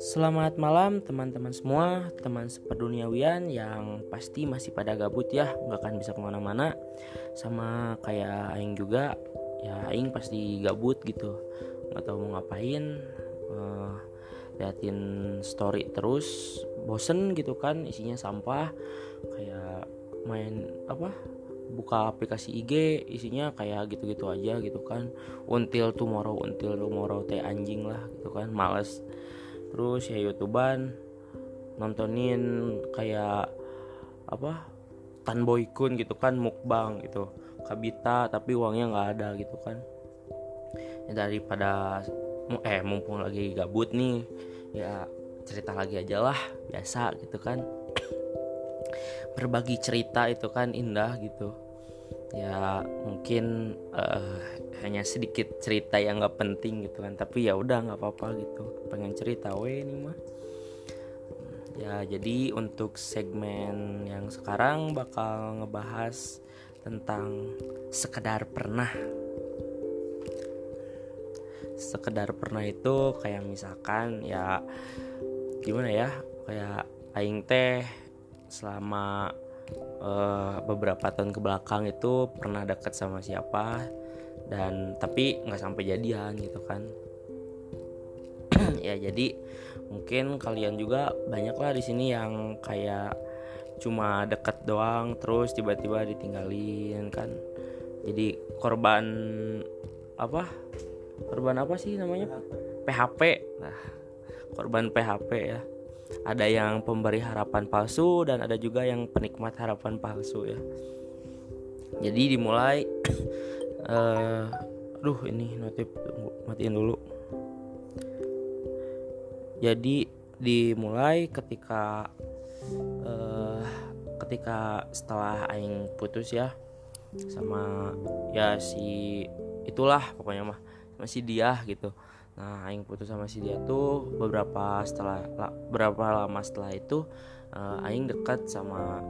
Selamat malam teman-teman semua, teman seperduniawian yang pasti masih pada gabut ya, nggak akan bisa ke mana-mana. Sama kayak Aing juga, ya Aing pasti gabut gitu, nggak tahu mau ngapain. Uh, liatin story terus, bosen gitu kan, isinya sampah, kayak main apa? Buka aplikasi IG isinya kayak gitu-gitu aja gitu kan. Until tomorrow until tomorrow teh anjing lah gitu kan males. Terus ya youtuban nontonin kayak apa Tan Boykun gitu kan mukbang gitu. Kabita tapi uangnya nggak ada gitu kan. Ya daripada eh mumpung lagi gabut nih ya cerita lagi aja lah biasa gitu kan berbagi cerita itu kan indah gitu. Ya mungkin uh, hanya sedikit cerita yang nggak penting gitu kan tapi ya udah nggak apa-apa gitu. Pengen cerita we ini mah. Ya jadi untuk segmen yang sekarang bakal ngebahas tentang sekedar pernah. Sekedar pernah itu kayak misalkan ya gimana ya kayak aing teh selama uh, beberapa tahun ke belakang itu pernah dekat sama siapa dan tapi nggak sampai jadian gitu kan. Ya jadi mungkin kalian juga banyak lah di sini yang kayak cuma deket doang terus tiba-tiba ditinggalin kan. Jadi korban apa? Korban apa sih namanya? PHP nah korban PHP ya ada yang pemberi harapan palsu dan ada juga yang penikmat harapan palsu ya. Jadi dimulai uh, aduh ini notif matiin dulu. Jadi dimulai ketika uh, ketika setelah aing putus ya. Sama ya si itulah pokoknya mah masih dia gitu nah aing putus sama si dia tuh beberapa setelah la, berapa lama setelah itu uh, aing dekat sama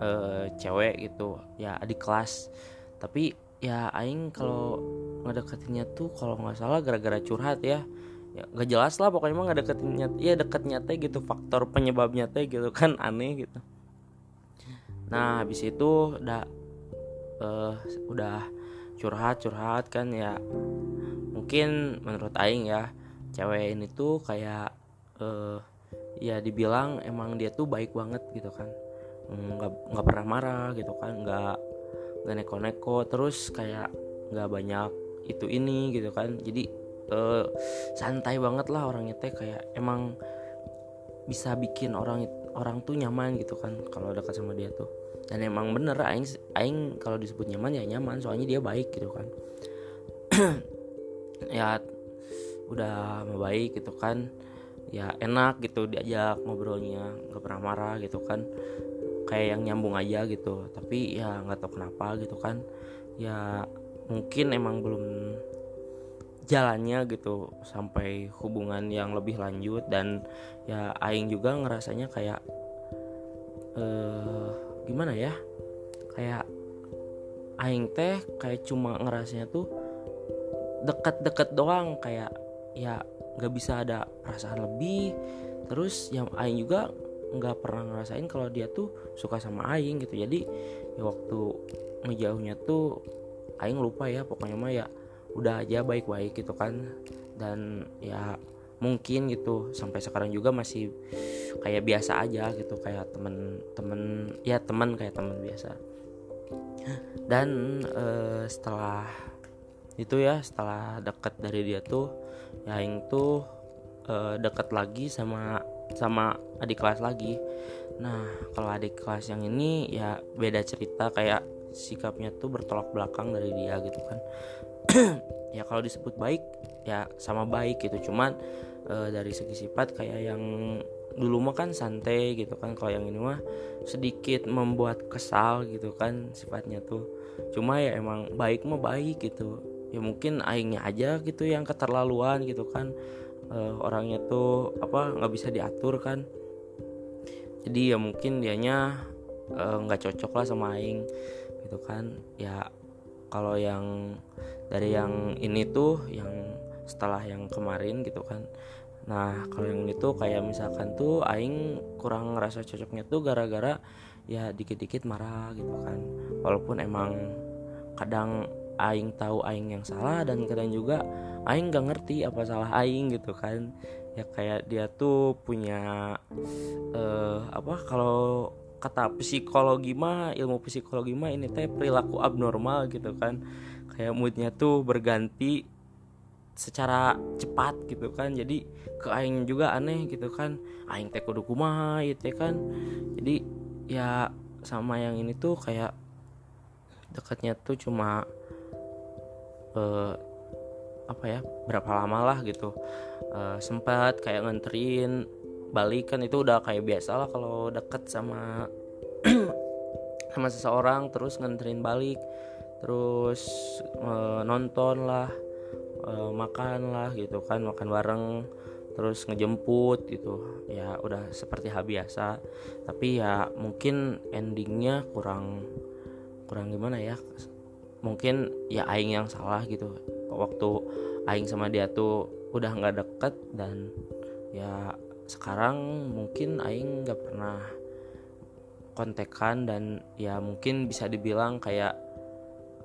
uh, cewek gitu ya adik kelas. Tapi ya aing kalau ngedeketinnya tuh kalau nggak salah gara-gara curhat ya. Ya gak jelas lah pokoknya mah ngedeketinnya ya deketnya teh gitu faktor penyebabnya teh gitu kan aneh gitu. Nah habis itu udah uh, udah curhat curhat kan ya mungkin menurut aing ya cewek ini tuh kayak uh, ya dibilang emang dia tuh baik banget gitu kan. Nggak nggak pernah marah gitu kan nggak nggak neko-neko terus kayak nggak banyak itu ini gitu kan. Jadi uh, santai banget lah orangnya teh kayak emang bisa bikin orang orang tuh nyaman gitu kan kalau dekat sama dia tuh. Dan emang bener aing aing kalau disebut nyaman ya nyaman soalnya dia baik gitu kan ya udah baik gitu kan. Ya enak gitu diajak ngobrolnya nggak pernah marah gitu kan. Kayak yang nyambung aja gitu. Tapi ya nggak tahu kenapa gitu kan. Ya mungkin emang belum jalannya gitu sampai hubungan yang lebih lanjut. Dan ya aing juga ngerasanya kayak eh gimana ya? Kayak aing teh kayak cuma ngerasanya tuh deket-deket doang kayak ya nggak bisa ada perasaan lebih. Terus yang aing juga nggak pernah ngerasain kalau dia tuh suka sama aing gitu. Jadi ya waktu ngejauhnya tuh aing lupa ya pokoknya mah ya udah aja baik-baik gitu kan. Dan ya mungkin gitu sampai sekarang juga masih kayak biasa aja gitu kayak temen-temen ya teman kayak teman biasa. Dan uh, setelah itu ya setelah deket dari dia tuh ya aing tuh uh, deket lagi sama sama adik kelas lagi. Nah kalau adik kelas yang ini ya beda cerita kayak sikapnya tuh bertolak belakang dari dia gitu kan. Ya kalau disebut baik ya sama baik gitu. Cuman e, dari segi sifat kayak yang dulu mah kan santai gitu kan. Kalau yang ini mah sedikit membuat kesal gitu kan sifatnya tuh. Cuma ya emang baik mah baik gitu ya mungkin aingnya aja gitu yang keterlaluan gitu kan. Uh, orangnya tuh apa nggak bisa diatur kan. Jadi ya mungkin dianya nggak uh, cocok lah sama aing gitu kan. Ya kalau yang dari yang ini tuh yang setelah yang kemarin gitu kan. Nah kalau yang itu kayak misalkan tuh aing kurang ngerasa cocoknya tuh gara-gara ya dikit-dikit marah gitu kan. Walaupun emang kadang aing tahu aing yang salah dan kadang juga aing gak ngerti apa salah aing gitu kan. Ya kayak dia tuh punya uh, apa kalau kata psikologi mah ilmu psikologi mah ini teh perilaku abnormal gitu kan. Kayak moodnya tuh berganti secara cepat gitu kan. Jadi ke aing juga aneh gitu kan. Aing teh kudu kumaha gitu kan. Jadi ya sama yang ini tuh kayak dekatnya tuh cuma uh, apa ya berapa lama lah gitu. Uh, sempat kayak nganterin balik kan itu udah kayak biasa lah kalau deket sama sama seseorang terus nganterin balik terus uh, nonton lah uh, makan lah gitu kan makan bareng terus ngejemput gitu. Ya udah seperti hal biasa. Tapi ya mungkin endingnya kurang kurang gimana ya mungkin ya aing yang salah gitu. Waktu aing sama dia tuh udah nggak deket dan ya sekarang mungkin aing nggak pernah kontekan dan ya mungkin bisa dibilang kayak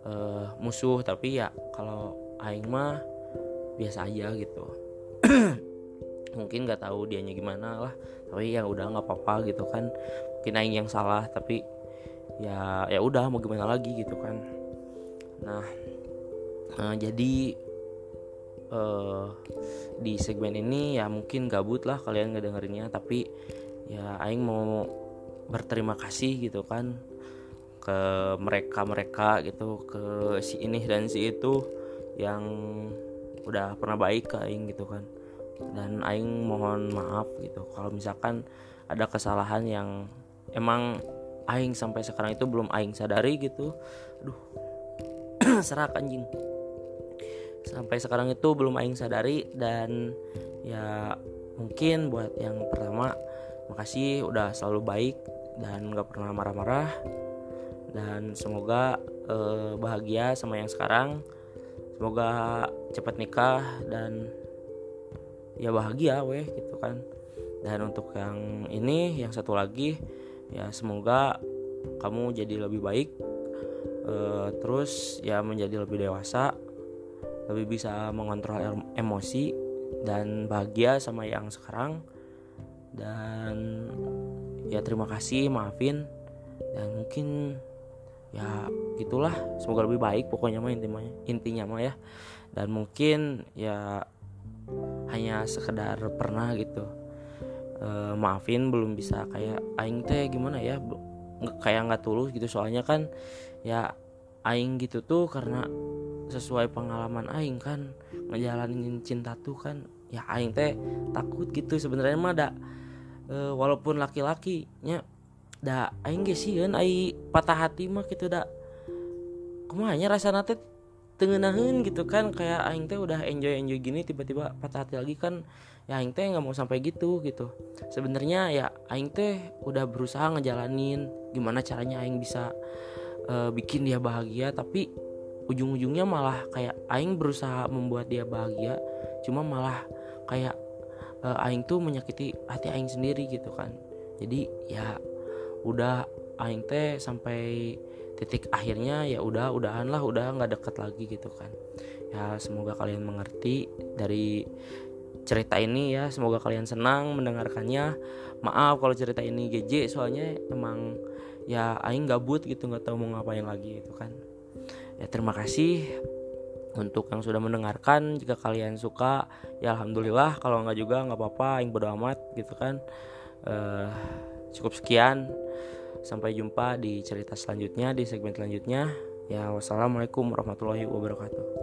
uh, musuh. Tapi ya kalau aing mah biasa aja gitu. Mungkin nggak tahu dianya gimana lah. Tapi ya udah nggak apa-apa gitu kan. Mungkin aing yang salah tapi ya ya udah mau gimana lagi gitu kan nah uh, jadi uh, di segmen ini ya mungkin gabut lah kalian ngedengerinnya tapi ya aing mau berterima kasih gitu kan ke mereka mereka gitu ke si ini dan si itu yang udah pernah baik ke aing gitu kan. Dan aing mohon maaf gitu kalau misalkan ada kesalahan yang emang aing sampai sekarang itu belum aing sadari gitu. Aduh serak anjing. Sampai sekarang itu belum aing sadari dan ya mungkin buat yang pertama makasih udah selalu baik dan gak pernah marah-marah. Dan semoga eh, bahagia sama yang sekarang. Semoga cepat nikah dan ya bahagia weh gitu kan. Dan untuk yang ini yang satu lagi ya semoga kamu jadi lebih baik uh, terus ya menjadi lebih dewasa lebih bisa mengontrol emosi dan bahagia sama yang sekarang. Dan ya terima kasih maafin dan mungkin ya gitulah. Semoga lebih baik pokoknya mah intinya intinya mah ya. Dan mungkin ya hanya sekedar pernah gitu. E, maafin belum bisa kayak aing teh gimana ya kayak nggak tulus gitu. Soalnya kan ya aing gitu tuh karena sesuai pengalaman aing kan ngejalanin cinta tuh kan ya aing teh takut gitu. Sebenarnya mah ada e, walaupun laki-lakinya da aing ge sieun ai patah hati mah gitu da. Kumanya rasa nate tengenahin gitu kan kayak aing teh udah enjoy enjoy gini tiba-tiba patah hati lagi kan ya aing teh nggak mau sampai gitu gitu. Sebenarnya ya aing teh udah berusaha ngejalanin gimana caranya aing bisa uh, bikin dia bahagia tapi ujung-ujungnya malah kayak aing berusaha membuat dia bahagia cuma malah kayak uh, aing tuh menyakiti hati aing sendiri gitu kan. Jadi ya udah aing teh sampai titik akhirnya ya udah udahan lah udah nggak deket lagi gitu kan. Ya semoga kalian mengerti dari cerita ini ya. Semoga kalian senang mendengarkannya. Maaf kalau cerita ini GJ soalnya emang ya aing gabut gitu nggak tahu mau ngapain lagi gitu kan. Ya terima kasih untuk yang sudah mendengarkan. Jika kalian suka ya alhamdulillah. Kalau nggak juga nggak apa-apa aing bodo amat gitu kan. Uh, cukup sekian Sampai jumpa di cerita selanjutnya di segmen selanjutnya. Ya, wassalamualaikum warahmatullahi wabarakatuh.